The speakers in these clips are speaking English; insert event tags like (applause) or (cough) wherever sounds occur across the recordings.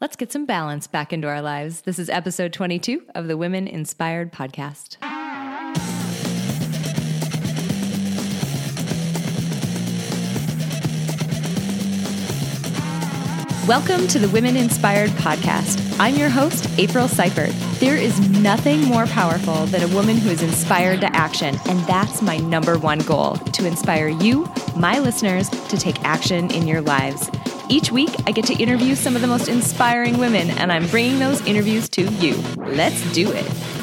Let's get some balance back into our lives. This is episode 22 of the Women Inspired Podcast. Welcome to the Women Inspired Podcast. I'm your host, April Seifert. There is nothing more powerful than a woman who is inspired to action, and that's my number one goal to inspire you, my listeners, to take action in your lives. Each week, I get to interview some of the most inspiring women, and I'm bringing those interviews to you. Let's do it.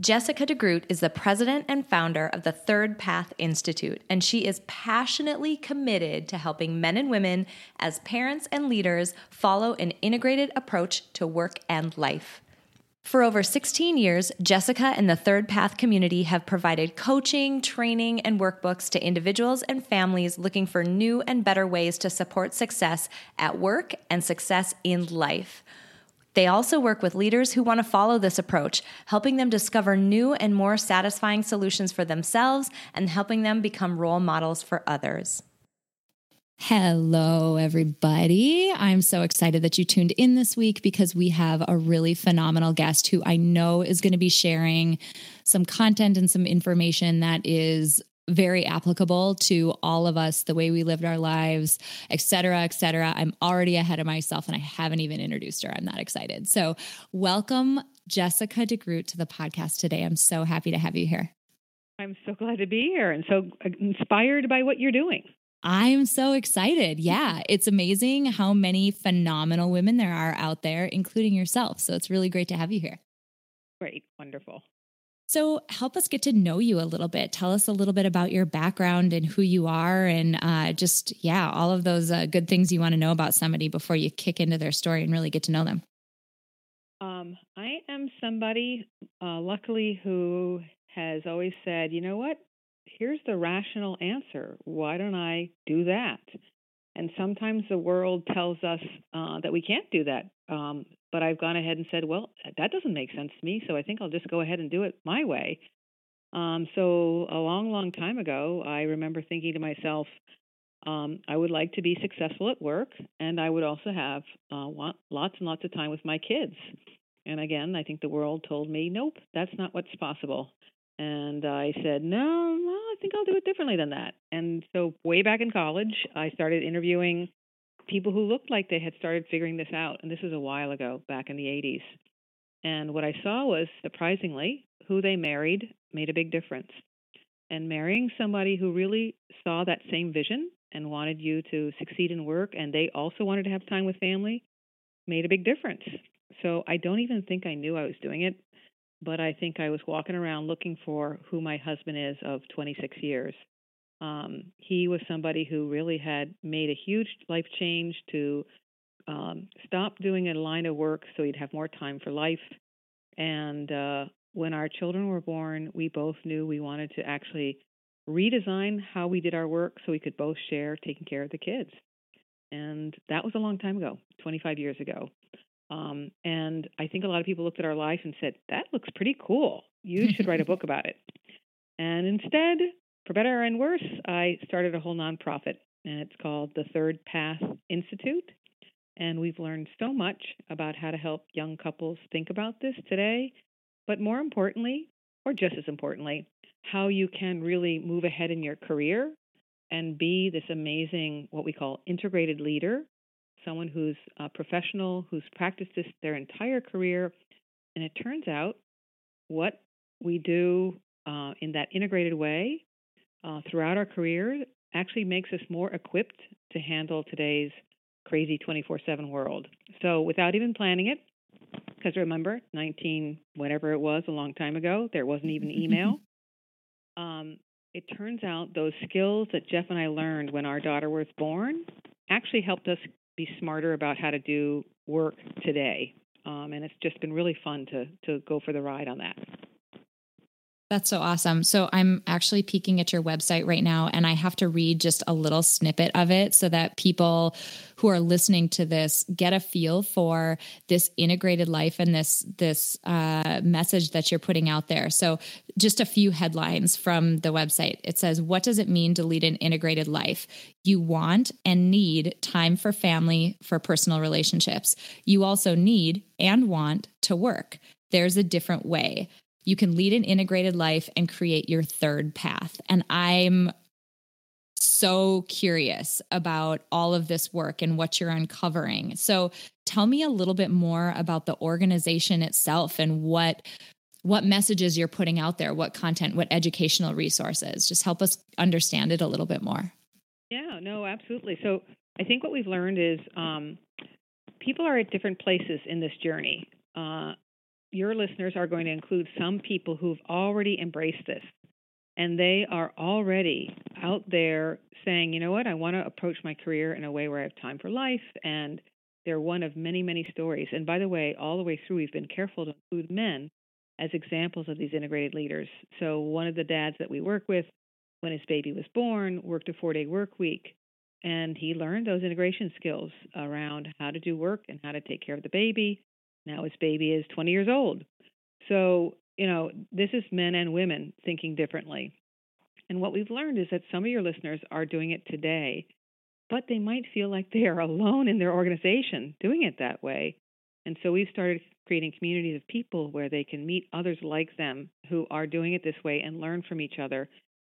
Jessica DeGroot is the president and founder of the Third Path Institute, and she is passionately committed to helping men and women as parents and leaders follow an integrated approach to work and life. For over 16 years, Jessica and the Third Path community have provided coaching, training, and workbooks to individuals and families looking for new and better ways to support success at work and success in life. They also work with leaders who want to follow this approach, helping them discover new and more satisfying solutions for themselves and helping them become role models for others. Hello, everybody. I'm so excited that you tuned in this week because we have a really phenomenal guest who I know is going to be sharing some content and some information that is very applicable to all of us, the way we lived our lives, et cetera, et cetera. I'm already ahead of myself and I haven't even introduced her. I'm not excited. So, welcome Jessica DeGroot to the podcast today. I'm so happy to have you here. I'm so glad to be here and so uh, inspired by what you're doing. I'm so excited. Yeah, it's amazing how many phenomenal women there are out there, including yourself. So, it's really great to have you here. Great. Wonderful. So, help us get to know you a little bit. Tell us a little bit about your background and who you are, and uh, just, yeah, all of those uh, good things you want to know about somebody before you kick into their story and really get to know them. Um, I am somebody, uh, luckily, who has always said, you know what? Here's the rational answer. Why don't I do that? And sometimes the world tells us uh, that we can't do that. Um, but I've gone ahead and said, well, that doesn't make sense to me, so I think I'll just go ahead and do it my way. Um, so a long, long time ago, I remember thinking to myself, um, I would like to be successful at work, and I would also have uh, lots and lots of time with my kids. And again, I think the world told me, nope, that's not what's possible. And I said, no, well, I think I'll do it differently than that. And so, way back in college, I started interviewing people who looked like they had started figuring this out. And this is a while ago, back in the 80s. And what I saw was, surprisingly, who they married made a big difference. And marrying somebody who really saw that same vision and wanted you to succeed in work, and they also wanted to have time with family, made a big difference. So I don't even think I knew I was doing it, but I think I was walking around looking for who my husband is of 26 years. Um, he was somebody who really had made a huge life change to um, stop doing a line of work so he'd have more time for life. And uh, when our children were born, we both knew we wanted to actually redesign how we did our work so we could both share taking care of the kids. And that was a long time ago, 25 years ago. Um, and I think a lot of people looked at our life and said, that looks pretty cool. You should write a (laughs) book about it. And instead, for better and worse, I started a whole nonprofit, and it's called the Third Path Institute. And we've learned so much about how to help young couples think about this today, but more importantly, or just as importantly, how you can really move ahead in your career and be this amazing, what we call integrated leader, someone who's a professional, who's practiced this their entire career. And it turns out what we do uh, in that integrated way uh, throughout our career actually makes us more equipped to handle today's crazy 24 7 world. So, without even planning it, because remember, 19, whatever it was, a long time ago, there wasn't even email. (laughs) um, it turns out those skills that Jeff and I learned when our daughter was born actually helped us be smarter about how to do work today. Um, and it's just been really fun to, to go for the ride on that. That's so awesome. So I'm actually peeking at your website right now and I have to read just a little snippet of it so that people who are listening to this get a feel for this integrated life and this this uh, message that you're putting out there. So just a few headlines from the website. It says, "What does it mean to lead an integrated life? You want and need time for family, for personal relationships. You also need and want to work. There's a different way." You can lead an integrated life and create your third path. And I'm so curious about all of this work and what you're uncovering. So tell me a little bit more about the organization itself and what what messages you're putting out there, what content, what educational resources. Just help us understand it a little bit more. Yeah, no, absolutely. So I think what we've learned is um, people are at different places in this journey. Uh, your listeners are going to include some people who've already embraced this and they are already out there saying, you know what, I want to approach my career in a way where I have time for life. And they're one of many, many stories. And by the way, all the way through, we've been careful to include men as examples of these integrated leaders. So, one of the dads that we work with, when his baby was born, worked a four day work week. And he learned those integration skills around how to do work and how to take care of the baby now his baby is 20 years old. So, you know, this is men and women thinking differently. And what we've learned is that some of your listeners are doing it today, but they might feel like they are alone in their organization doing it that way. And so we've started creating communities of people where they can meet others like them who are doing it this way and learn from each other.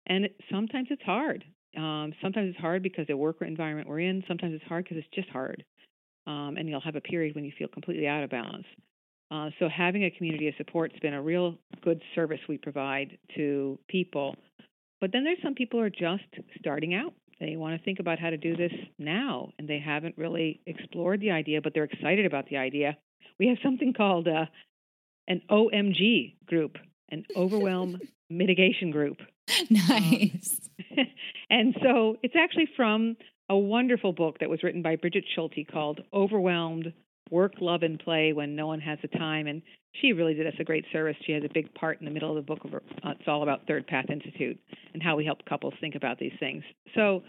And sometimes it's hard. Um, sometimes it's hard because the work environment we're in. Sometimes it's hard because it's just hard um, and you'll have a period when you feel completely out of balance. Uh, so having a community of support has been a real good service we provide to people. But then there's some people who are just starting out. They want to think about how to do this now, and they haven't really explored the idea, but they're excited about the idea. We have something called uh, an OMG group, an Overwhelm (laughs) Mitigation Group. Nice. Um, (laughs) and so it's actually from a wonderful book that was written by Brigid Schulte called Overwhelmed Work, Love, and Play When No One Has the Time. And she really did us a great service. She has a big part in the middle of the book. Of her, uh, it's all about Third Path Institute and how we help couples think about these things. So,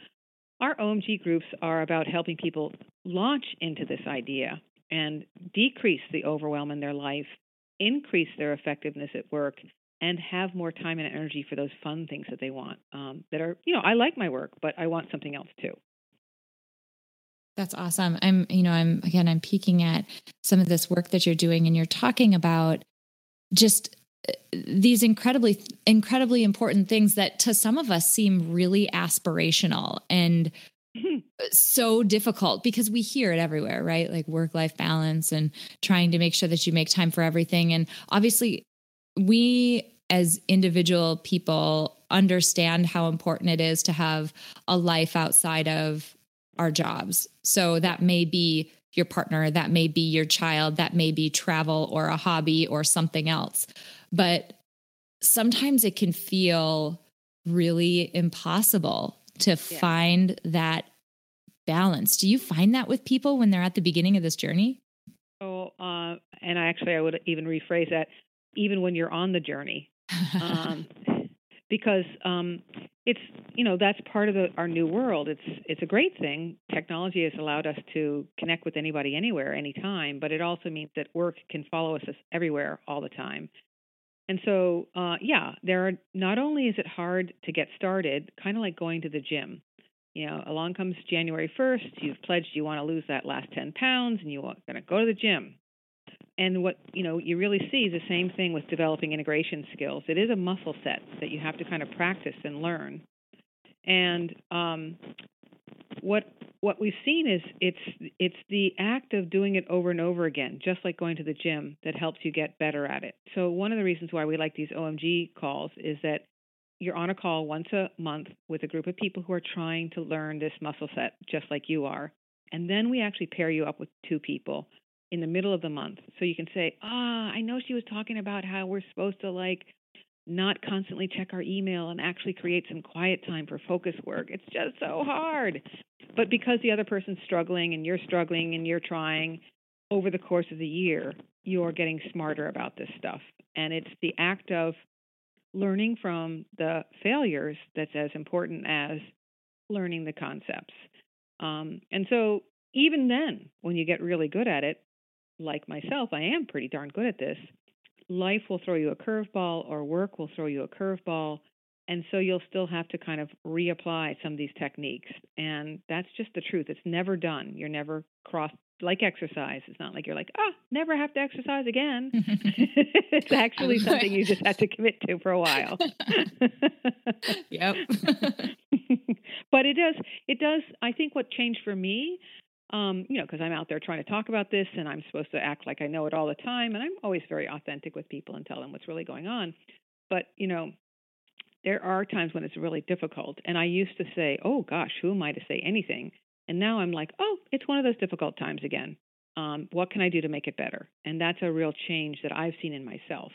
our OMG groups are about helping people launch into this idea and decrease the overwhelm in their life, increase their effectiveness at work, and have more time and energy for those fun things that they want. Um, that are, you know, I like my work, but I want something else too. That's awesome. I'm, you know, I'm again, I'm peeking at some of this work that you're doing, and you're talking about just uh, these incredibly, incredibly important things that to some of us seem really aspirational and so difficult because we hear it everywhere, right? Like work life balance and trying to make sure that you make time for everything. And obviously, we as individual people understand how important it is to have a life outside of our jobs. So that may be your partner, that may be your child, that may be travel or a hobby or something else. But sometimes it can feel really impossible to yeah. find that balance. Do you find that with people when they're at the beginning of this journey? Oh, uh, and I actually, I would even rephrase that even when you're on the journey. (laughs) Um, because um, it's you know that's part of the, our new world. It's it's a great thing. Technology has allowed us to connect with anybody, anywhere, anytime. But it also means that work can follow us everywhere all the time. And so, uh, yeah, there are not only is it hard to get started, kind of like going to the gym. You know, along comes January 1st, you've pledged you want to lose that last 10 pounds, and you're going to go to the gym. And what you know you really see is the same thing with developing integration skills. It is a muscle set that you have to kind of practice and learn. And um, what what we've seen is it's it's the act of doing it over and over again, just like going to the gym, that helps you get better at it. So one of the reasons why we like these OMG calls is that you're on a call once a month with a group of people who are trying to learn this muscle set just like you are. And then we actually pair you up with two people in the middle of the month. So you can say, ah, I know she was talking about how we're supposed to like not constantly check our email and actually create some quiet time for focus work. It's just so hard. But because the other person's struggling and you're struggling and you're trying over the course of the year, you're getting smarter about this stuff. And it's the act of learning from the failures that's as important as learning the concepts. Um, and so, even then, when you get really good at it, like myself, I am pretty darn good at this. Life will throw you a curveball, or work will throw you a curveball. And so you'll still have to kind of reapply some of these techniques. And that's just the truth. It's never done. You're never crossed like exercise. It's not like you're like, ah, oh, never have to exercise again. (laughs) it's actually (laughs) something you just have to commit to for a while. (laughs) yep. but it does, it does, I think what changed for me, um, you know, because I'm out there trying to talk about this and I'm supposed to act like I know it all the time. And I'm always very authentic with people and tell them what's really going on. But, you know, there are times when it's really difficult. And I used to say, oh gosh, who am I to say anything? And now I'm like, oh, it's one of those difficult times again. Um, what can I do to make it better? And that's a real change that I've seen in myself.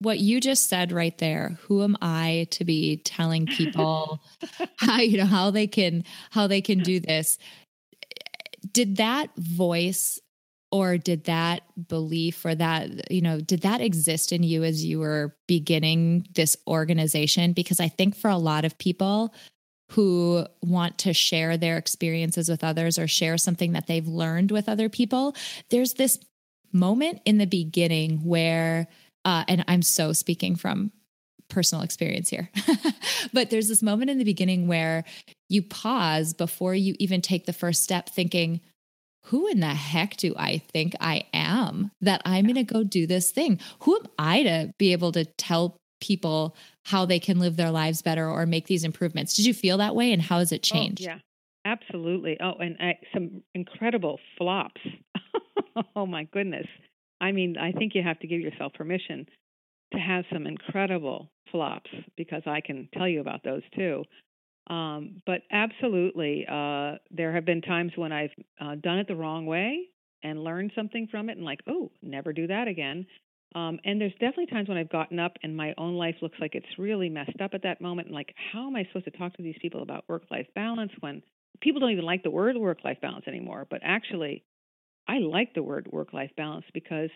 What you just said right there, who am I to be telling people (laughs) (laughs) how you know how they can how they can do this? Did that voice or did that belief or that you know did that exist in you as you were beginning this organization because i think for a lot of people who want to share their experiences with others or share something that they've learned with other people, there's this moment in the beginning where, uh, and I'm so speaking from personal experience here, (laughs) but there's this moment in the beginning where you pause before you even take the first step, thinking, who in the heck do I think I am that I'm going to go do this thing? Who am I to be able to tell people how they can live their lives better or make these improvements. Did you feel that way and how has it oh, changed? Oh, yeah, absolutely. Oh, and uh, some incredible flops. (laughs) oh, my goodness. I mean, I think you have to give yourself permission to have some incredible flops because I can tell you about those too. Um, but absolutely, uh, there have been times when I've uh, done it the wrong way and learned something from it and like, oh, never do that again. Um, and there's definitely times when I've gotten up and my own life looks like it's really messed up at that moment. And like, how am I supposed to talk to these people about work life balance when people don't even like the word work life balance anymore? But actually, I like the word work life balance because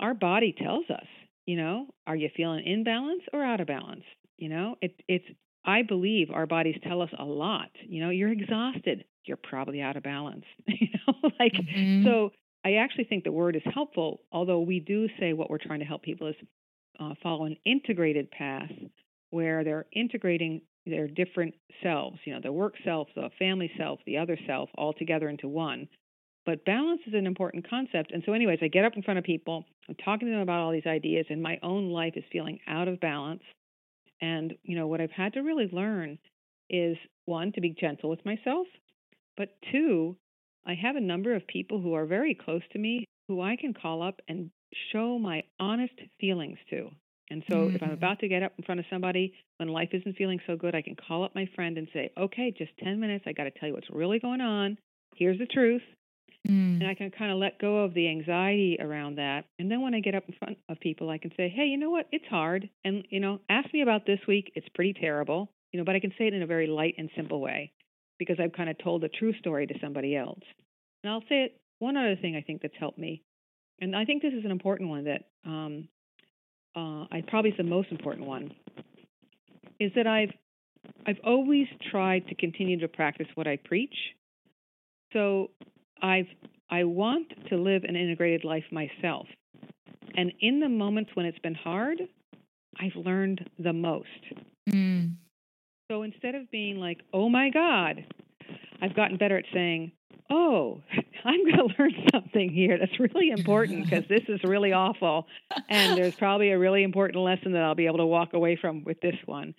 our body tells us, you know, are you feeling in balance or out of balance? You know, it, it's, I believe our bodies tell us a lot. You know, you're exhausted, you're probably out of balance. (laughs) you know, like, mm-hmm. so I actually think the word is helpful, although we do say what we're trying to help people is uh, follow an integrated path where they're integrating their different selves, you know, the work self, the family self, the other self, all together into one. But balance is an important concept. And so, anyways, I get up in front of people, I'm talking to them about all these ideas, and my own life is feeling out of balance. And, you know, what I've had to really learn is one, to be gentle with myself, but two, I have a number of people who are very close to me who I can call up and show my honest feelings to. And so mm-hmm. if I'm mm-hmm. about to get up in front of somebody when life isn't feeling so good, I can call up my friend and say, okay, just 10 minutes. I got to tell you what's really going on. Here's the truth. Mm. And I can kind of let go of the anxiety around that. And then when I get up in front of people, I can say, hey, you know what? It's hard. And, you know, ask me about this week. It's pretty terrible, you know, but I can say it in a very light and simple way because I've kind of told a true story to somebody else. And I'll say it, one other thing I think that's helped me, and I think this is an important one that um, uh, I probably is the most important one, is that I've I've always tried to continue to practice what I preach. So I've I want to live an integrated life myself. And in the moments when it's been hard, I've learned the most. Mm. So instead of being like, oh my God, I've gotten better at saying, oh, (laughs) I'm going (laughs) to learn something here that's really important because this is really awful. And there's probably a really important lesson that I'll be able to walk away from with this one.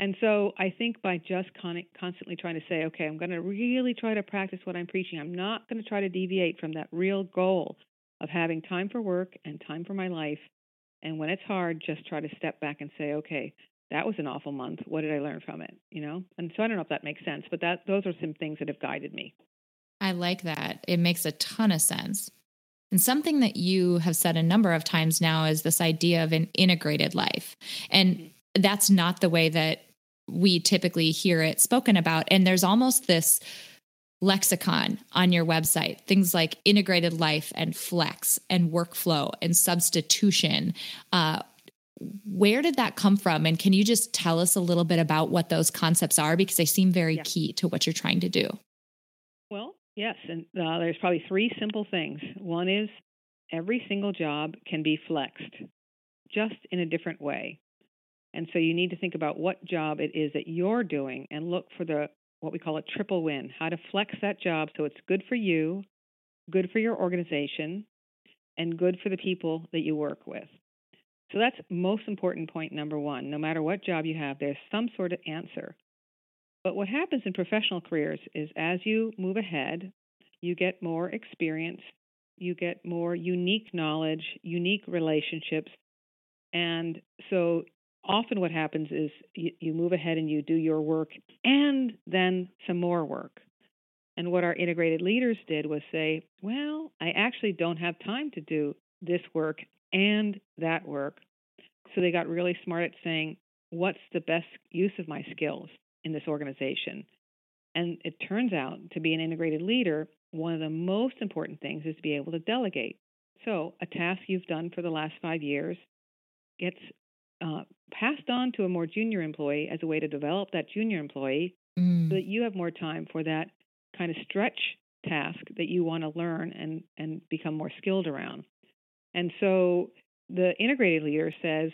And so I think by just con- constantly trying to say, okay, I'm going to really try to practice what I'm preaching, I'm not going to try to deviate from that real goal of having time for work and time for my life. And when it's hard, just try to step back and say, okay, that was an awful month. What did I learn from it? You know? And so I don't know if that makes sense, but that those are some things that have guided me. I like that. It makes a ton of sense. And something that you have said a number of times now is this idea of an integrated life. And mm-hmm. that's not the way that we typically hear it spoken about. And there's almost this lexicon on your website, things like integrated life and flex and workflow and substitution. Uh, where did that come from? And can you just tell us a little bit about what those concepts are? Because they seem very yeah. key to what you're trying to do. Well, yes. And uh, there's probably three simple things. One is every single job can be flexed just in a different way. And so you need to think about what job it is that you're doing and look for the what we call a triple win, how to flex that job so it's good for you, good for your organization, and good for the people that you work with. So that's most important point number 1. No matter what job you have, there's some sort of answer. But what happens in professional careers is as you move ahead, you get more experience, you get more unique knowledge, unique relationships. And so often what happens is you, you, move ahead and you do your work and then some more work. And what our integrated leaders did was say, well, I actually don't have time to do this work and that work. So they got really smart at saying, what's the best use of my skills in this organization? And it turns out to be an integrated leader, one of the most important things is to be able to delegate. So a task you've done for the last five years gets uh, passed on to a more junior employee as a way to develop that junior employee mm. so that you have more time for that kind of stretch task that you want to learn and, and become more skilled around. And so the integrated leader says,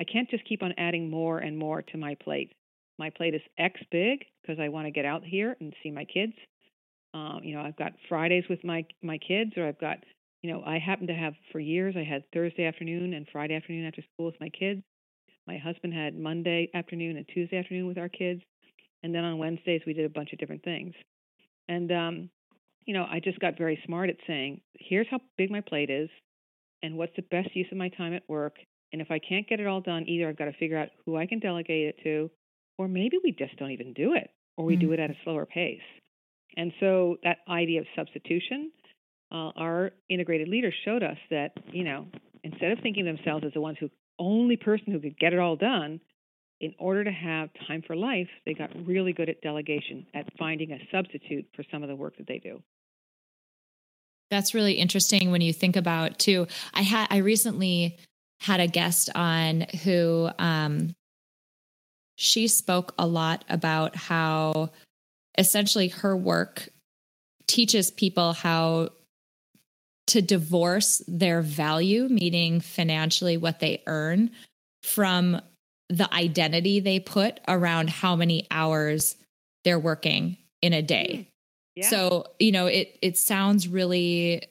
I can't just keep on adding more and more to my plate. My plate is X big because I want to get out here and see my kids. Um, you know, I've got Fridays with my my kids, or I've got, you know, I happen to have for years I had Thursday afternoon and Friday afternoon after school with my kids. My husband had Monday afternoon and Tuesday afternoon with our kids, and then on Wednesdays we did a bunch of different things. And um, you know, I just got very smart at saying, here's how big my plate is, and what's the best use of my time at work. And if I can't get it all done, either I've got to figure out who I can delegate it to, or maybe we just don't even do it, or we mm-hmm. do it at a slower pace. And so that idea of substitution, uh, our integrated leaders showed us that, you know, instead of thinking themselves as the ones who only person who could get it all done, in order to have time for life, they got really good at delegation, at finding a substitute for some of the work that they do. That's really interesting when you think about too. I had I recently had a guest on who um, she spoke a lot about how essentially her work teaches people how to divorce their value, meaning financially what they earn, from the identity they put around how many hours they're working in a day. Hmm. Yeah. So, you know, it it sounds really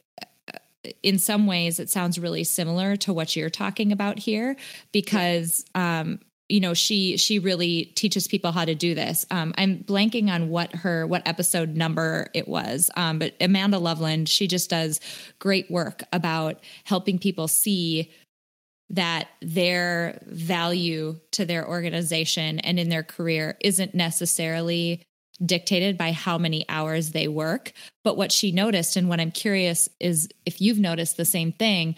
in some ways it sounds really similar to what you're talking about here because um you know she she really teaches people how to do this. Um, i'm blanking on what her what episode number it was um, but amanda loveland she just does great work about helping people see that their value to their organization and in their career isn't necessarily dictated by how many hours they work. But what she noticed and what i'm curious is if you've noticed the same thing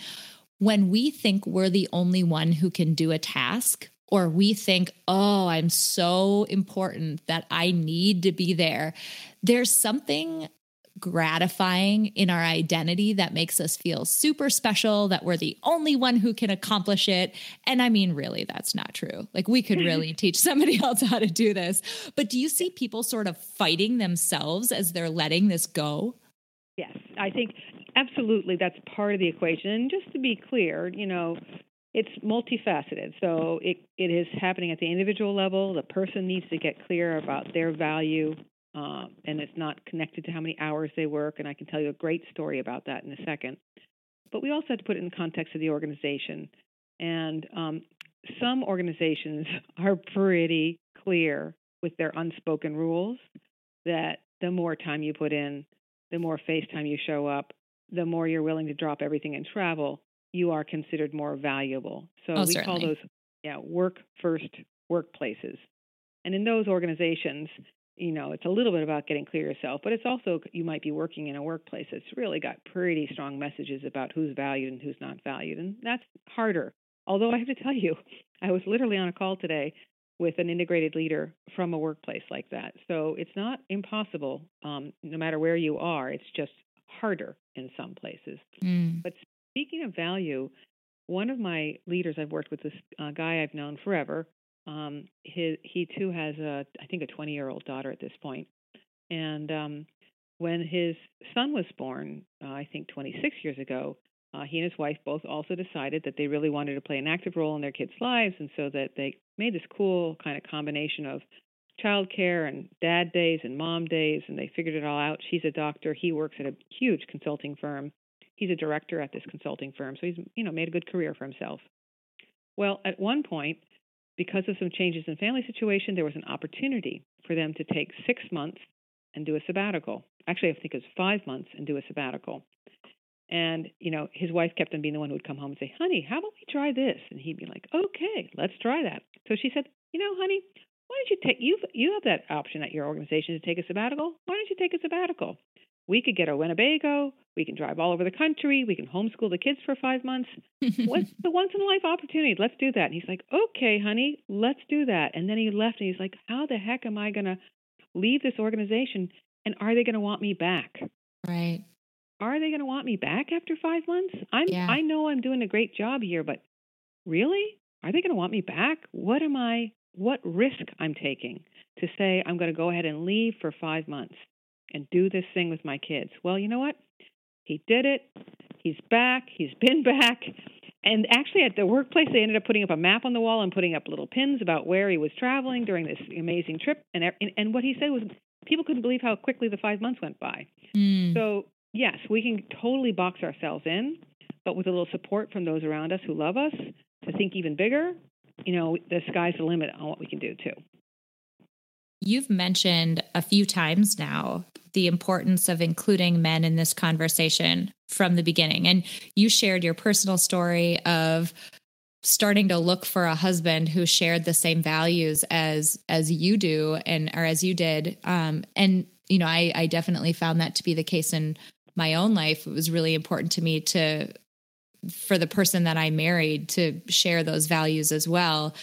when we think we're the only one who can do a task or we think, oh, I'm so important that I need to be there. There's something gratifying in our identity that makes us feel super special, that we're the only one who can accomplish it. And I mean, really, that's not true. Like, we could mm-hmm. really teach somebody (laughs) else how to do this. But do you see people sort of fighting themselves as they're letting this go? Yes, I think absolutely that's part of the equation. And just to be clear, you know, it's multifaceted. So it, it is happening at the individual level. The person needs to get clear about their value, um, and it's not connected to how many hours they work. And I can tell you a great story about that in a second. But we also have to put it in the context of the organization. And um, some organizations (laughs) are pretty clear with their unspoken rules that the more time you put in, the more face time you show up, the more you're willing to drop everything and travel, you are considered more valuable. So oh, we certainly. call those yeah, work first workplaces. And in those organizations, you know, it's a little bit about getting clear yourself, but it's also you might be working in a workplace that's really got pretty strong messages about who's valued and who's not valued, and that's harder. Although I have to tell you, I was literally on a call today with an integrated leader from a workplace like that. So it's not impossible, um, no matter where you are. It's just harder in some places. Mm. But speaking of value, one of my leaders I've worked with this uh, guy I've known forever. Um, his, he too has a I think a 20 year old daughter at this point. and um, when his son was born, uh, I think 26 years ago, uh, he and his wife both also decided that they really wanted to play an active role in their kids' lives, and so that they made this cool kind of combination of childcare and dad days and mom days, and they figured it all out. She's a doctor. He works at a huge consulting firm. He's a director at this consulting firm, so he's you know made a good career for himself. Well, at one point, because of some changes in family situation, there was an opportunity for them to take six months and do a sabbatical. Actually, I think it was five months and do a sabbatical. And, you know, his wife kept on being the one who would come home and say, honey, how about we try this? And he'd be like, okay, let's try that. So she said, you know, honey, why don't you take, you you have that option at your organization to take a sabbatical. Why don't you take a sabbatical? We could get a Winnebago. We can drive all over the country. We can homeschool the kids for five months. What's (laughs) the once in a life opportunity? Let's do that. And he's like, okay, honey, let's do that. And then he left and he's like, how the heck am I going to leave this organization and are they going to want me back? Right. Are they going to want me back after five months? I'm. Yeah. I know I'm doing a great job here, but really, are they going to want me back? What am I? What risk I'm taking to say I'm going to go ahead and leave for five months and do this thing with my kids? Well, you know what? He did it. He's back. He's (laughs) been back. And actually, at the workplace, they ended up putting up a map on the wall and putting up little pins about where he was traveling during this amazing trip. And and what he said was, people couldn't believe how quickly the five months went by. Mm. So yes, we can totally box ourselves in, but with a little support from those around us who love us to think even bigger, you know, the sky's the limit on what we can do too. You've mentioned a few times now the importance of including men in this conversation from the beginning. And you shared your personal story of starting to look for a husband who shared the same values as as you do and or as you did. Um and you know i i definitely found that to be the case in my own life. It was really important to me to for the person that i married to share those values as well.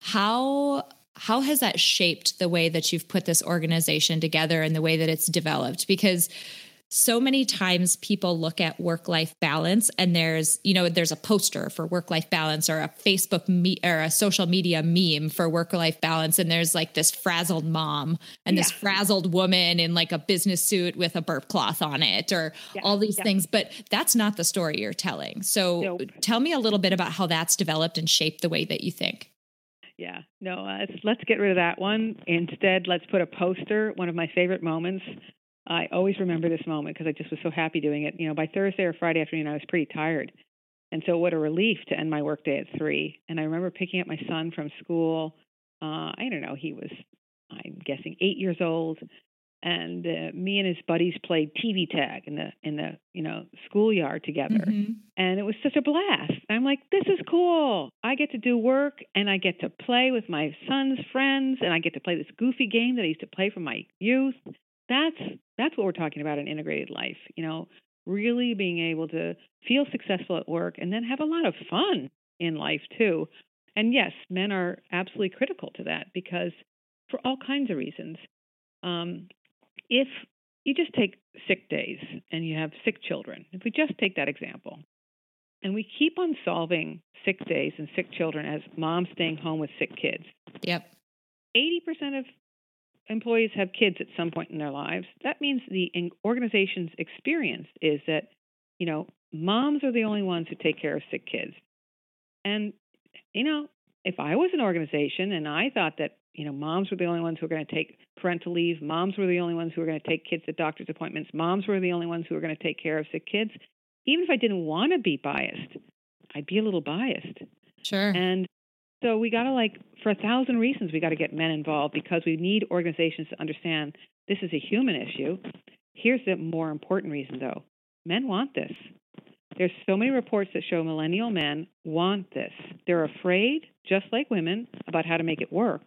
How how has that shaped the way that you've put this organization together and the way that it's developed because so many times people look at work life balance and there's you know there's a poster for work life balance or a facebook me- or a social media meme for work life balance and there's like this frazzled mom and yeah. this frazzled woman in like a business suit with a burp cloth on it or yeah. all these yeah. things but that's not the story you're telling so nope. tell me a little bit about how that's developed and shaped the way that you think yeah, no, uh, let's, get rid of that one. Instead, let's put a poster. One of my favorite moments I always remember this moment because I just was so happy doing it. You know, by Thursday or Friday afternoon, I was pretty tired. And so, what a relief to end my workday at three. And I remember picking up my son from school. Uh, I don't know, he was, I'm guessing, eight years old. And uh, me and his buddies played TV tag in the in the you know schoolyard together, mm-hmm. and it was such a blast. I'm like, this is cool. I get to do work, and I get to play with my son's friends, and I get to play this goofy game that I used to play from my youth that's that's what we're talking about in integrated life you know really being able to feel successful at work and then have a lot of fun in life too and yes men are absolutely critical to that because for all kinds of reasons um, if you just take sick days and you have sick children if we just take that example and we keep on solving sick days and sick children as moms staying home with sick kids yep 80% of employees have kids at some point in their lives, that means the organization's experience is that, you know, moms are the only ones who take care of sick kids. And, you know, if I was an organization and I thought that, you know, moms were the only ones who were going to take parental leave, moms were the only ones who were going to take kids to doctor's appointments, moms were the only ones who were going to take care of sick kids, even if I didn't want to be biased, I'd be a little biased. Sure. And so we got to like, for a thousand reasons, we got to get men involved because we need organizations to understand this is a human issue. Here's the more important reason, though: men want this. There's so many reports that show millennial men want this. They're afraid, just like women, about how to make it work.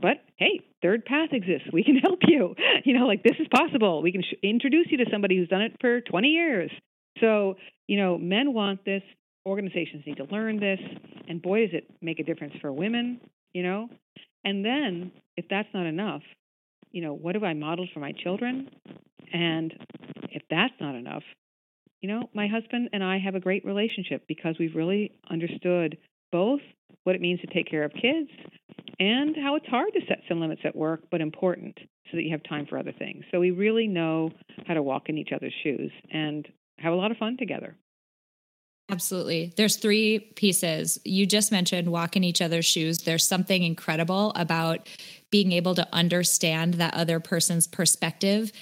But hey, third path exists. We can (laughs) help you. You know, like this is possible. We can sh- introduce you to somebody who's done it for 20 years. So, you know, men want this organizations need to learn this and boy does it make a difference for women you know And then, if that's not enough, you know, what have I modeled for my children? And if that's not enough, you know, my husband and I have a great relationship because we've really understood both what it means to take care of kids and how it's hard to set some limits at work, but important so that you have time for other things. So we really know how to walk in each other's shoes and have a lot of fun together. Absolutely. There's three pieces. You just mentioned walk in each other's shoes. There's something incredible about being able to understand that other person's perspective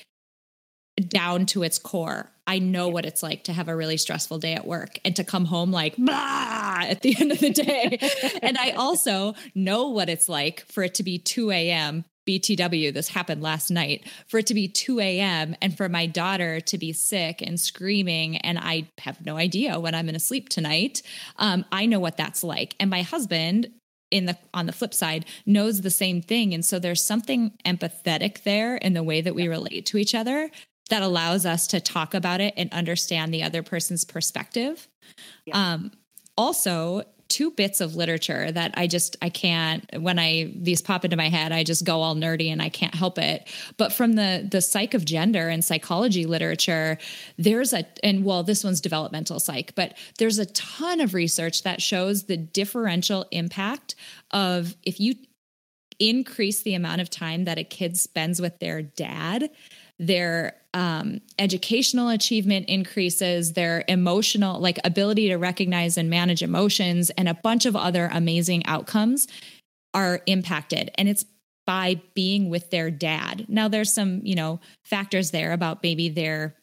down to its core. I know what it's like to have a really stressful day at work and to come home like blah at the (laughs) end of the day. and I also know what it's like for it to be 2 a.m. BTW, this happened last night, for it to be 2 a.m. and for my daughter to be sick and screaming, and I have no idea when I'm going to sleep tonight. Um, I know what that's like. And my husband, in the on the flip side knows the same thing and so there's something empathetic there in the way that we relate to each other that allows us to talk about it and understand the other person's perspective yeah. um, also two bits of literature that I just I can't when I these pop into my head I just go all nerdy and I can't help it. But from the the psych of gender and psychology literature, there's a and well this one's developmental psych, but there's a ton of research that shows the differential impact of if you increase the amount of time that a kid spends with their dad their um, educational achievement increases, their emotional, like ability to recognize and manage emotions, and a bunch of other amazing outcomes are impacted. And it's by being with their dad. Now, there's some, you know, factors there about maybe they're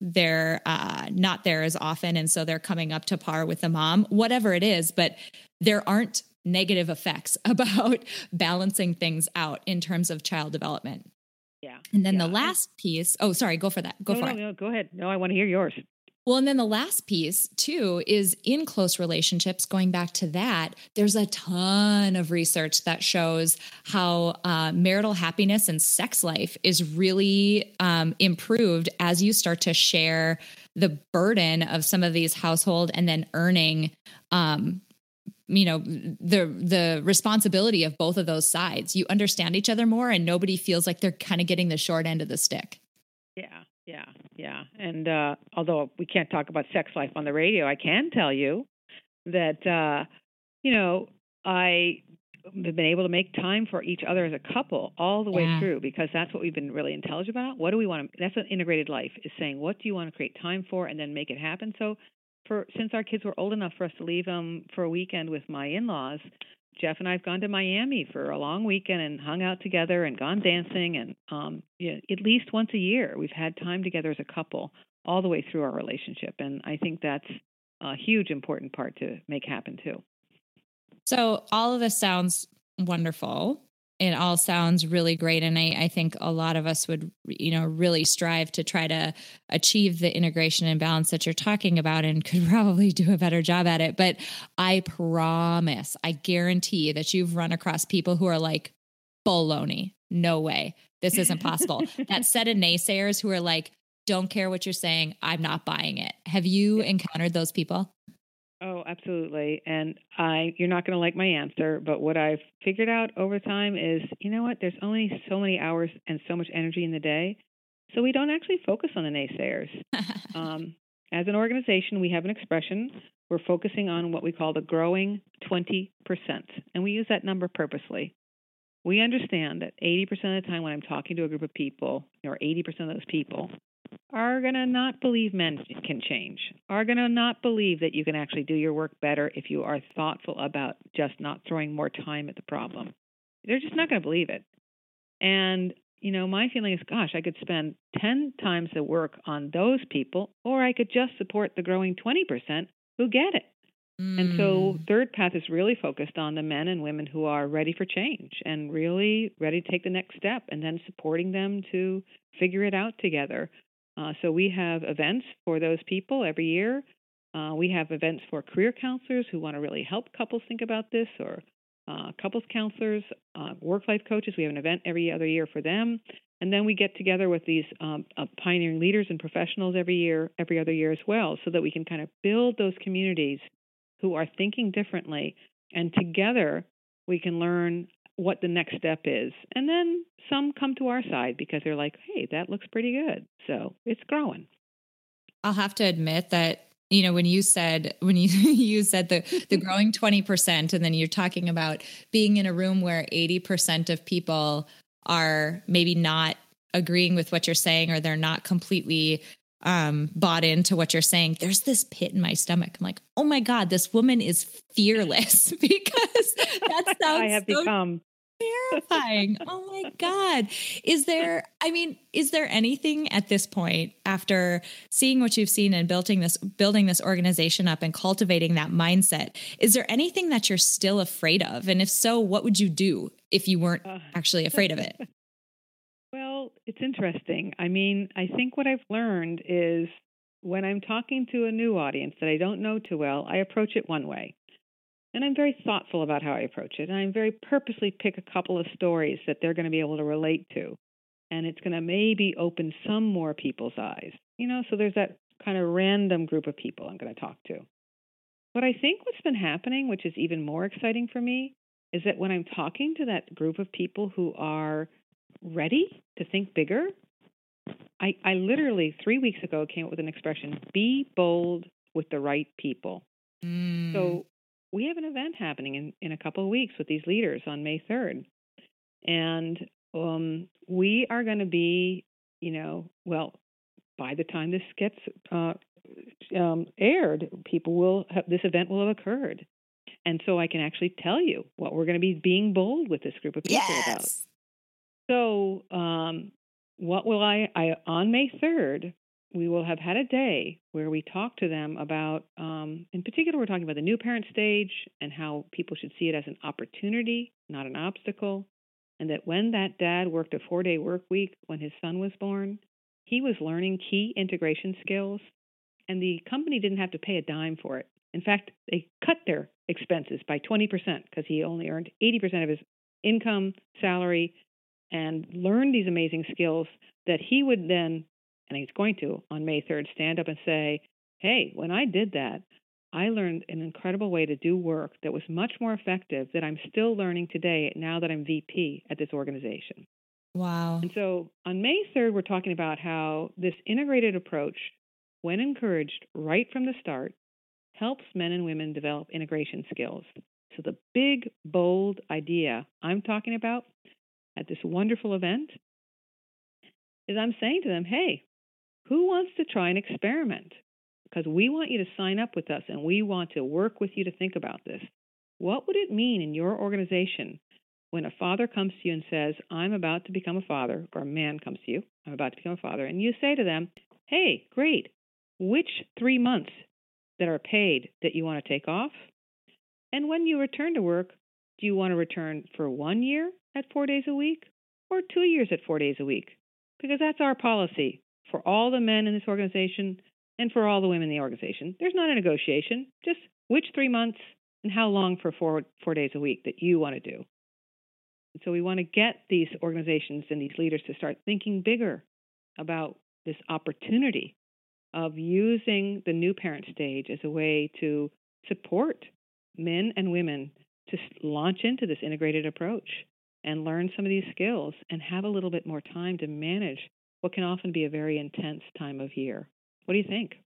they're uh, not there as often, and so they're coming up to par with the mom. Whatever it is, but there aren't negative effects (laughs) about balancing things out in terms of child development. Yeah. And then yeah. the last piece, oh, sorry, go for that. Go no, for no, it. No, go ahead. No, I want to hear yours. Well, and then the last piece, too, is in close relationships, going back to that, there's a ton of research that shows how uh, marital happiness and sex life is really um, improved as you start to share the burden of some of these household and then earning um, you know the the responsibility of both of those sides. You understand each other more and nobody feels like they're kind of getting the short end of the stick. Yeah yeah yeah. And uh although we can't talk about sex life on the radio i can tell you that uh you know i have been able to make time for each other as a couple all the way yeah. through because that's what we've been really intelligent about. What do we want to that's an integrated life is saying. What do you want to create time for and then make it happen? So for since our kids were old enough for us to leave them for a weekend with my in-laws, Jeff and I've gone to Miami for a long weekend and hung out together and gone dancing and um you know, at least once a year we've had time together as a couple all the way through our relationship and I think that's a huge important part to make happen too. So all of this sounds wonderful it all sounds really great. And I, I, think a lot of us would you know really strive to try to achieve the integration and balance that you're talking about and could (laughs) probably do a better job at it. But i promise i guarantee that you've run across people who are like baloney. No way. This isn't possible. (laughs) That set of naysayers who are like don't care what you're saying. I'm not buying it. Have you encountered those people Oh, absolutely. And I you're not going to like my answer, but what I've figured out over time is, you know what? There's only so many hours and so much energy in the day. So we don't actually focus on the naysayers. (laughs) um, as an organization, we have an expression. We're focusing on what we call the growing 20%. And we use that number purposely. We understand that 80% of the time when I'm talking to a group of people, or 80% of those people, are going to not believe men can change, are going to not believe that you can actually do your work better if you are thoughtful about just not throwing more time at the problem. They're just not going to believe it. And, you know, my feeling is, gosh, I could spend 10 times the work on those people, or I could just support the growing 20% who get it. Mm. And so, mm. Third Path is really focused on the men and women who are ready for change and really ready to take the next step, and then supporting them to figure it out together uh, so we have events for those people every year. Uh, we have events for career counselors who want to really help couples think about this, or uh, couples counselors, uh, work life coaches. We have an event every other year for them. And then we get together with these um, uh, pioneering leaders and professionals every year, every other year as well, so that we can kind of build those communities who are thinking differently. And together we can learn what the next step is. And then some come to our side because they're like, hey, that looks pretty good. So it's growing. I'll have to admit that you know when you said when you (laughs) you said the the growing 20% and then you're talking about being in a room where 80% of people are maybe not agreeing with what you're saying or they're not completely um bought into what you're saying there's this pit in my stomach i'm like oh my god this woman is fearless (laughs) because that (laughs) sounds i have so become terrifying. (laughs) oh my God. Is there, I mean, is there anything at this point after seeing what you've seen and building this, building this organization up and cultivating that mindset? Is there anything that you're still afraid of? And if so, what would you do if you weren't uh. actually afraid of it? (laughs) well, it's interesting. I mean, I think what I've learned is when I'm talking to a new audience that I don't know too well, I approach it one way. And I'm very thoughtful about how I approach it. And I very purposely pick a couple of stories that they're going to be able to relate to. And it's going to maybe open some more people's eyes. You know, so there's that kind of random group of people I'm going to talk to. But I think what's been happening, which is even more exciting for me, is that when I'm talking to that group of people who are ready to think bigger, I, I literally three weeks ago came up with an expression be bold with the right people. Mm. So we have an event happening in, in a couple of weeks with these leaders on May 3rd. And um, we are going to be, you know, well, by the time this gets uh, um, aired, people will have, this event will have occurred. And so I can actually tell you what we're going to be being bold with this group of people yes. about. So, um, what will I, I, on May 3rd, we will have had a day where we talk to them about, um, in particular, we're talking about the new parent stage and how people should see it as an opportunity, not an obstacle. And that when that dad worked a four day work week when his son was born, he was learning key integration skills, and the company didn't have to pay a dime for it. In fact, they cut their expenses by 20% because he only earned 80% of his income, salary, and learned these amazing skills that he would then and he's going to on May 3rd stand up and say, Hey, when I did that, I learned an incredible way to do work that was much more effective that I'm still learning today now that I'm VP at this organization. Wow. And so on May 3rd, we're talking about how this integrated approach, when encouraged right from the start, helps men and women develop integration skills. So the big, bold idea I'm talking about at this wonderful event is I'm saying to them, hey, who wants to try an experiment? Because we want you to sign up with us and we want to work with you to think about this. What would it mean in your organization when a father comes to you and says, I'm about to become a father, or a man comes to you, I'm about to become a father, and you say to them, Hey, great, which three months that are paid that you want to take off? And when you return to work, do you want to return for one year at four days a week or two years at four days a week? Because that's our policy for all the men in this organization and for all the women in the organization. There's not a negotiation, just which three months and how long for four, four days a week that you want to do. And so we want to get these organizations and these leaders to start thinking bigger about this opportunity of using the new parent stage as a way to support men and women to launch into this integrated approach and learn some of these skills and have a little bit more time to manage what can often be a very intense time of year. What do you think?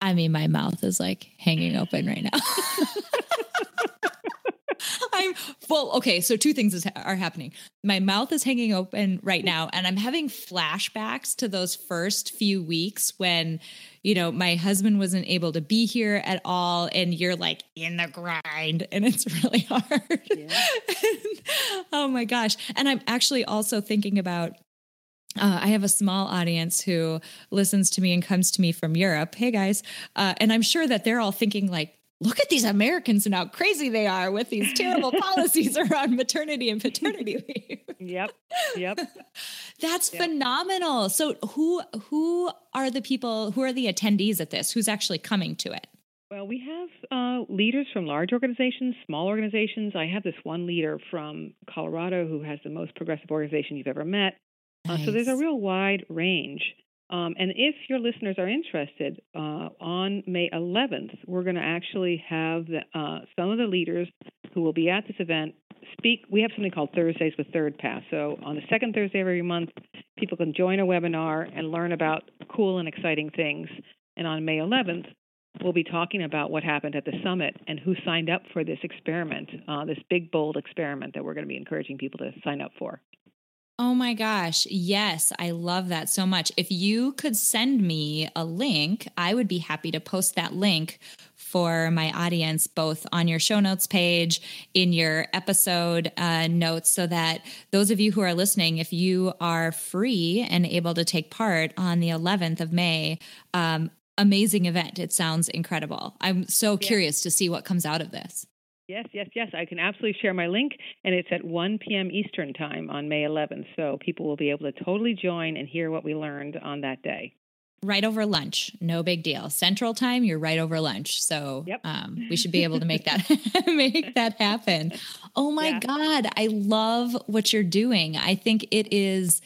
I mean, my mouth is like hanging open right now. (laughs) I'm well, okay. So two things is, are happening. My mouth is hanging open right now, and I'm having flashbacks to those first few weeks when, you know, my husband wasn't able to be here at all, and you're like in the grind, and it's (laughs) really hard. Yeah. (laughs) oh my gosh! And I'm actually also thinking about uh, I have a small audience who listens to me and comes to me from Europe. Hey guys. Uh, and I'm sure that they're all thinking, like, look at these Americans and how crazy they are with these terrible (laughs) policies around maternity and paternity (laughs) leave. Yep. Yep. (laughs) That's yep. phenomenal. So who who are the people who are the attendees at this? Who's actually coming to it? Well, we have uh, leaders from large organizations, small organizations. I have this one leader from Colorado who has the most progressive organization you've ever met. Nice. Uh, so there's a real wide range. Um, and if your listeners are interested, uh, on May 11th, we're going to actually have the, uh, some of the leaders who will be at this event speak. We have something called Thursdays with Third Path. So on the second Thursday of every month, people can join a webinar and learn about cool and exciting things. And on May 11th, we'll be talking about what happened at the summit and who signed up for this experiment, uh, this big, bold experiment that we're going to be encouraging people to sign up for. Oh my gosh. Yes, I love that so much. If you could send me a link, I would be happy to post that link for my audience, both on your show notes page, in your episode uh, notes, so that those of you who are listening, if you are free and able to take part on the 11th of May, um, amazing event. It sounds incredible. I'm so yeah. curious to see what comes out of this. Yes, yes, yes. I can absolutely share my link, and it's at 1 p.m. Eastern Time on May 11th. So people will be able to totally join and hear what we learned on that day. Right over lunch, no big deal. Central Time, you're right over lunch, so yep. um, we should be able to make that (laughs) make that happen. Oh my yeah. God, I love what you're doing. I think it is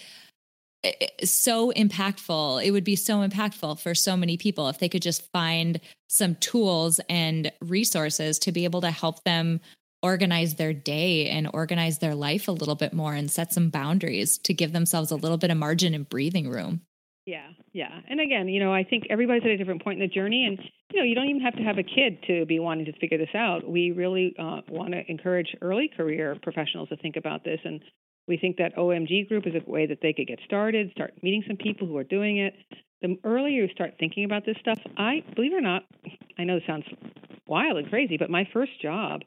so impactful. It would be so impactful for so many people if they could just find some tools and resources to be able to help them organize their day and organize their life a little bit more and set some boundaries to give themselves a little bit of margin and breathing room. Yeah, yeah. And again, you know, I think everybody's at a different point in the journey, and you know, you don't even have to have a kid to be wanting to figure this out. We really uh, want to encourage early career professionals to think about this, and we think that OMG group is a way that they could get started, start meeting some people who are doing it. The earlier you start thinking about this stuff, I believe it or not, I know it sounds wild and crazy, but my first job,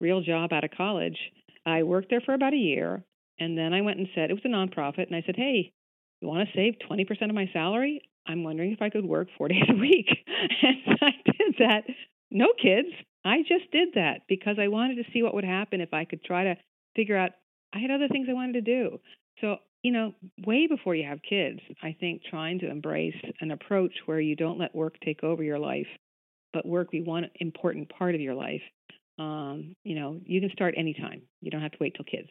real job out of college, I worked there for about a year, and then I went and said it was a nonprofit, and I said, "Hey, you want to save 20% of my salary? I'm wondering if I could work four (laughs) days a week." and (laughs) I did that. No kids. I just did that because I wanted to see what would happen if I could try to figure out I had other things I wanted to do. So, you know, way before you have kids, I think trying to embrace an approach where you don't let work take over your life, but work be one important part of your life. Um, you know, you can start anytime. You don't have to wait till kids.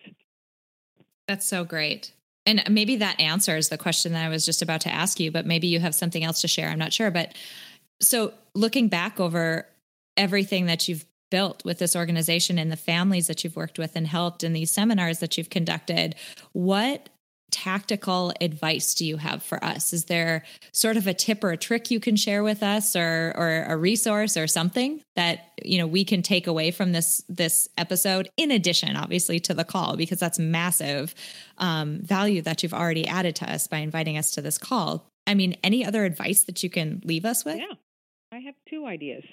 That's so great. And maybe that answers the question that I was just about to ask you, but maybe you have something else to share. I'm not sure. But so looking back over everything that you've built with this organization and the families that you've worked with and helped and these seminars that you've conducted, what tactical advice do you have for us? Is there sort of a tip or a trick you can share with us or or a resource or something that you know we can take away from this this episode in addition obviously to the call because that's massive um, value that you've already added to us by inviting us to this call. I mean, any other advice that you can leave us with? Yeah. I have two ideas.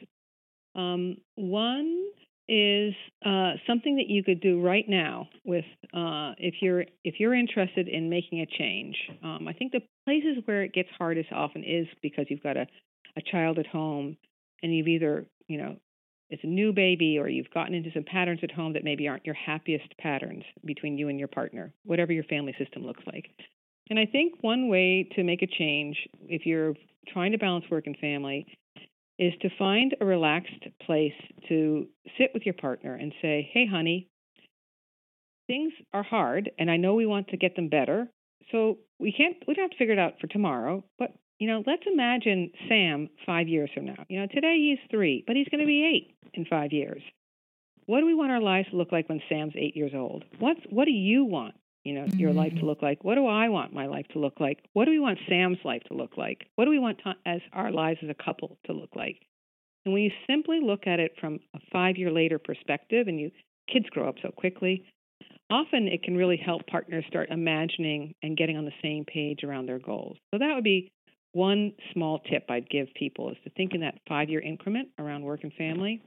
Um, one is uh, something that you could do right now with uh, if you're if you're interested in making a change. Um, I think the places where it gets hardest often is because you've got a, a child at home and you've either you know it's a new baby or you've gotten into some patterns at home that maybe aren't your happiest patterns between you and your partner, whatever your family system looks like. And I think one way to make a change if you're trying to balance work and family is to find a relaxed place to sit with your partner and say, hey, honey, things are hard and I know we want to get them better. So we can't, we don't have to figure it out for tomorrow, but you know, let's imagine Sam five years from now. You know, today he's three, but he's going to be eight in five years. What do we want our lives to look like when Sam's eight years old? What's what do you want? You know, mm-hmm. your life to mm-hmm. look like? What do I want my life to look like? What do we want Sam's life to look like? What do we want to, as our lives as a couple to look like? And when you simply look at it from a five year later perspective, and you kids grow up so quickly, often it can really help partners start imagining and getting on the same page around their goals. So that would be one small tip I'd give people is to think in that five year increment around work and family.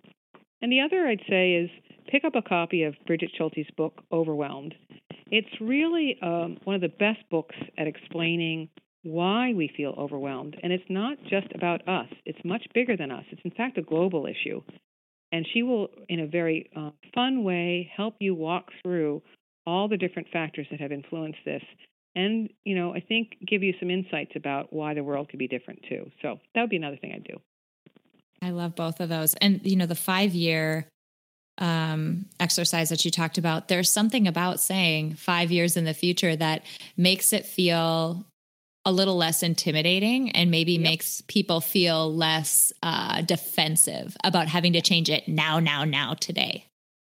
And the other I'd say is pick up a copy of Brigid Schulte's book, Overwhelmed. It's really um, one of the best books at explaining why we feel overwhelmed. And it's not just about us, it's much bigger than us. It's, in fact, a global issue. And she will, in a very uh, fun way, help you walk through all the different factors that have influenced this. And, you know, I think give you some insights about why the world could be different too. So that would be another thing I'd do. I love both of those. And, you know, the five year um, exercise that you talked about, there's something about saying five years in the future that makes it feel a little less intimidating and maybe yep. makes people feel less uh, defensive about having to change it now, now, now, today.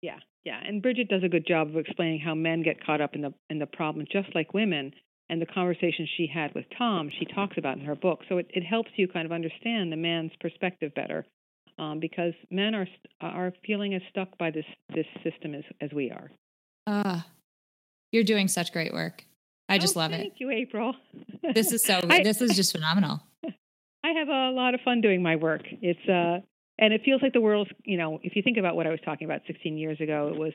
Yeah, Yeah, and Brigid does a good job of explaining how men get caught up in the in the problem just like women. And the conversation she had with Tom, she talks about in her book. So it, it helps you kind of understand the man's perspective better, um, because men are are feeling as stuck by this this system as as we are. Ah, uh, you're doing such great work. I just oh, love thank it. Thank you, April. this is so. (laughs) I, this is just phenomenal. (laughs) I have a lot of fun doing my work. It's uh, and it feels like the world's. You know, if you think about what I was talking about 16 years ago, it was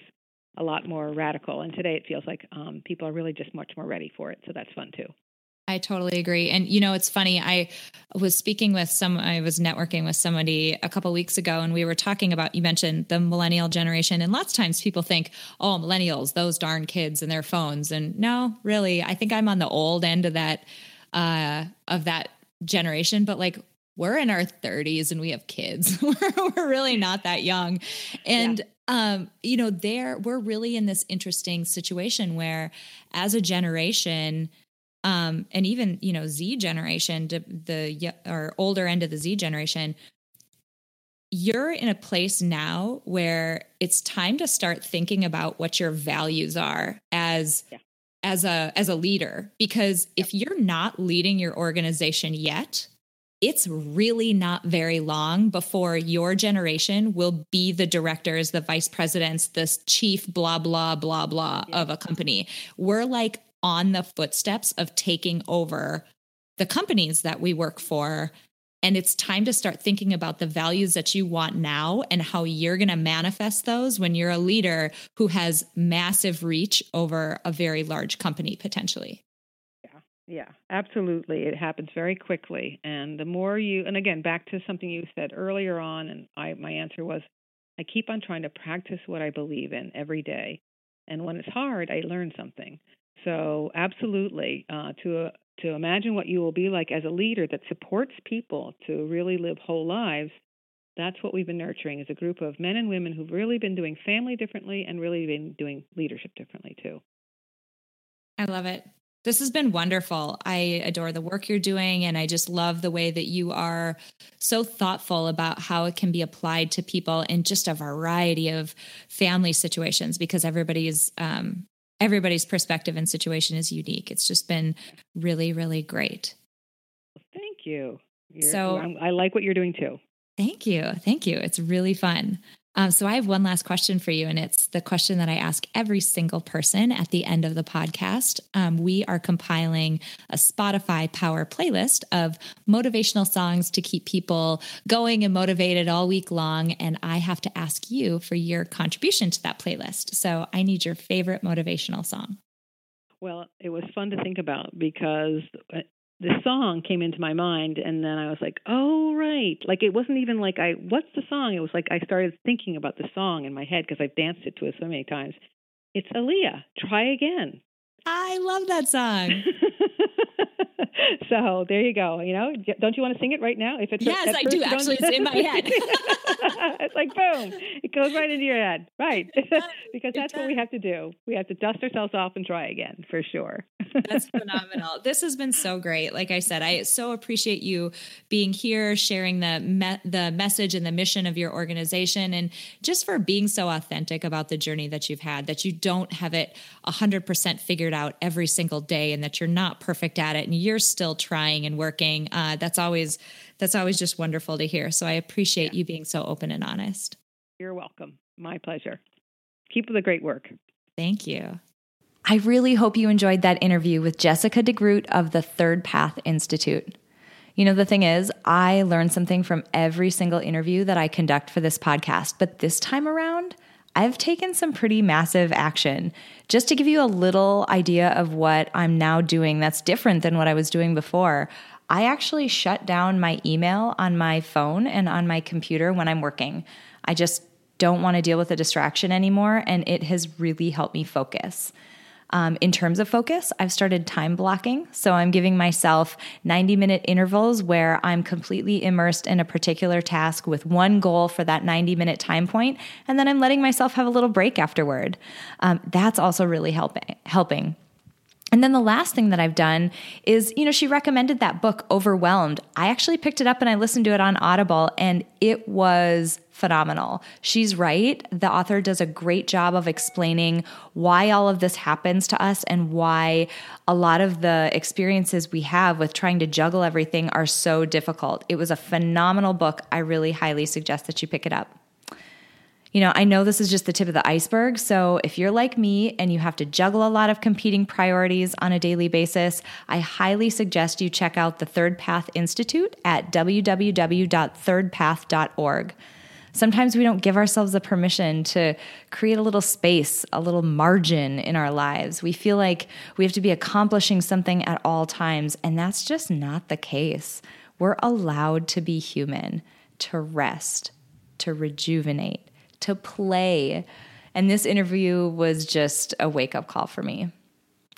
a lot more radical, and today it feels like um, people are really just much more ready for it. So that's fun too. I totally agree. And you know, it's funny. I was speaking with some I was networking with somebody a couple weeks ago and we were talking about you mentioned the millennial generation and lots of times people think, "Oh, millennials, those darn kids and their phones." And no, really, I think I'm on the old end of that uh of that generation, but like we're in our 30s and we have kids. (laughs) we're really not that young. And yeah um you know there we're really in this interesting situation where as a generation um, and even you know Z generation, the or older end of the Z generation, you're in a place now where it's time to start thinking about what your values are as yeah. as a as a leader because yeah. if you're not leading your organization yet it's really not very long before your generation will be the directors, the vice presidents, the chief, blah, blah, blah, blah yeah. of a company. We're like on the footsteps of taking over the companies that we work for. And it's time to start thinking about the values that you want now and how you're going to manifest those when you're a leader who has massive reach over a very large company potentially. Yeah, yeah, absolutely. It happens very quickly. And the more you, and again, back to something you said earlier on, and I, my answer was I keep on trying to practice what I believe in every day. And when it's hard, I learn something. So, absolutely, uh, to uh, to imagine what you will be like as a leader that supports people to really live whole lives. That's what we've been nurturing as a group of men and women who've really been doing family differently and really been doing leadership differently too. I love it. This has been wonderful. I adore the work you're doing, and I just love the way that you are so thoughtful about how it can be applied to people in just a variety of family situations because everybody's um, everybody's perspective and situation is unique. It's just been really, really great. Thank you. You're, so I like what you're doing too. Thank you. Thank you. It's really fun. Um, so I have one last question for you, and it's the question that I ask every single person at the end of the podcast. Um, we are compiling a Spotify Power playlist of motivational songs to keep people going and motivated all week long, and I have to ask you for your contribution to that playlist. So I need your favorite motivational song. Well, it was fun to think about because uh, the song came into my mind and then I was like, "Oh right." Like it wasn't even like I what's the song? It was like I started thinking about the song in my head because I've danced it to it so many times. It's Aaliyah. Try again. I love that song. (laughs) (laughs) so there you go. You know, don't you want to sing it right now? If it's yes, I do. Actually, it's in my (laughs) head. (laughs) it's like boom, it goes right into your head, right? because that's what we have to do. We have to dust ourselves off and try again for sure. that's phenomenal. This has been so great. Like I said, I so appreciate you being here, sharing the me- the message and the mission of your organization, and just for being so authentic about the journey that you've had. That you don't have it hundred percent figured figured out every single day and that you're not perfect at it and you're still trying and working. Uh, that's always that's always just wonderful to hear. So I appreciate yeah. you being so open and honest. You're welcome. My pleasure. Keep up the great work. Thank you. I really hope you enjoyed that interview with Jessica DeGroot of the Third Path Institute. You know, the thing is, I learn something from every single interview that I conduct for this podcast, but this time around, I've taken some pretty massive action. Just to give you a little idea of what I'm now doing that's different than what I was doing before, I actually shut down my email on my phone and on my computer when I'm working. I just don't want to deal with a distraction anymore, and it has really helped me focus. Um, in terms of focus, I've started time blocking. So I'm giving myself 90 minute intervals where I'm completely immersed in a particular task with one goal for that 90 minute time point, and then I'm letting myself have a little break afterward. Um, that's also really helping. Helping. And then the last thing that I've done is, you know, she recommended that book, Overwhelmed. I actually picked it up and I listened to it on Audible, and it was phenomenal. She's right. The author does a great job of explaining why all of this happens to us and why a lot of the experiences we have with trying to juggle everything are so difficult. It was a phenomenal book. I really highly suggest that you pick it up. You know, I know this is just the tip of the iceberg. So if you're like me and you have to juggle a lot of competing priorities on a daily basis, I highly suggest you check out the Third Path Institute at www.thirdpath.org. Sometimes we don't give ourselves the permission to create a little space, a little margin in our lives. We feel like we have to be accomplishing something at all times, and that's just not the case. We're allowed to be human, to rest, to rejuvenate to play. And this interview was just a wake up call for me.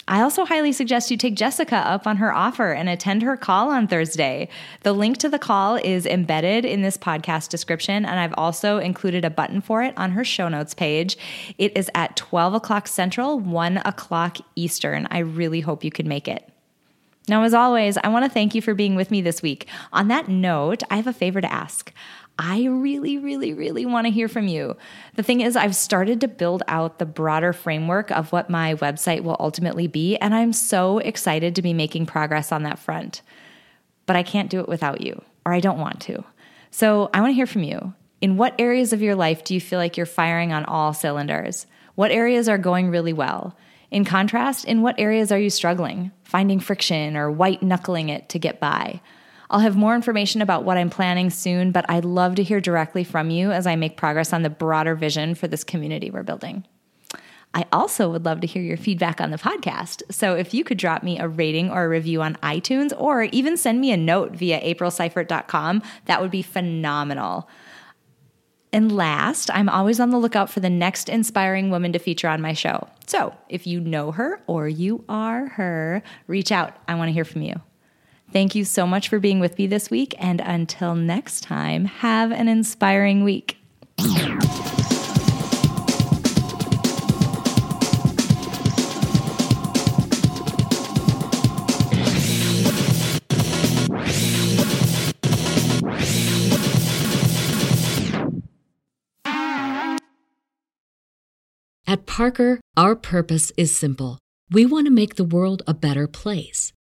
I also highly suggest you take Jessica up on her offer and attend her call on Thursday. The link to the call is embedded in this podcast description, and I've also included a button for it on her show notes page. It is at 12 o'clock Central, 1 o'clock Eastern. I really hope you can make it. Now, as always, I want to thank you for being with me this week. On that note, I have a favor to ask. I really, really, really want to hear from you. The thing is, I've started to build out the broader framework of what my website will ultimately be, and I'm so excited to be making progress on that front. But I can't do it without you, or I don't want to. So I want to hear from you. In what areas of your life do you feel like you're firing on all cylinders? What areas are going really well? In contrast, in what areas are you struggling, finding friction or white knuckling it to get by? I'll have more information about what I'm planning soon, but I'd love to hear directly from you as I make progress on the broader vision for this community we're building. I also would love to hear your feedback on the podcast. So if you could drop me a rating or a review on iTunes or even send me a note via aprilseifert.com, that would be phenomenal. And last, I'm always on the lookout for the next inspiring woman to feature on my show. So if you know her or you are her, reach out. I want to hear from you. Thank you so much for being with me this week. And until next time, have an inspiring week. At Parker, our purpose is simple. We want to make the world a better place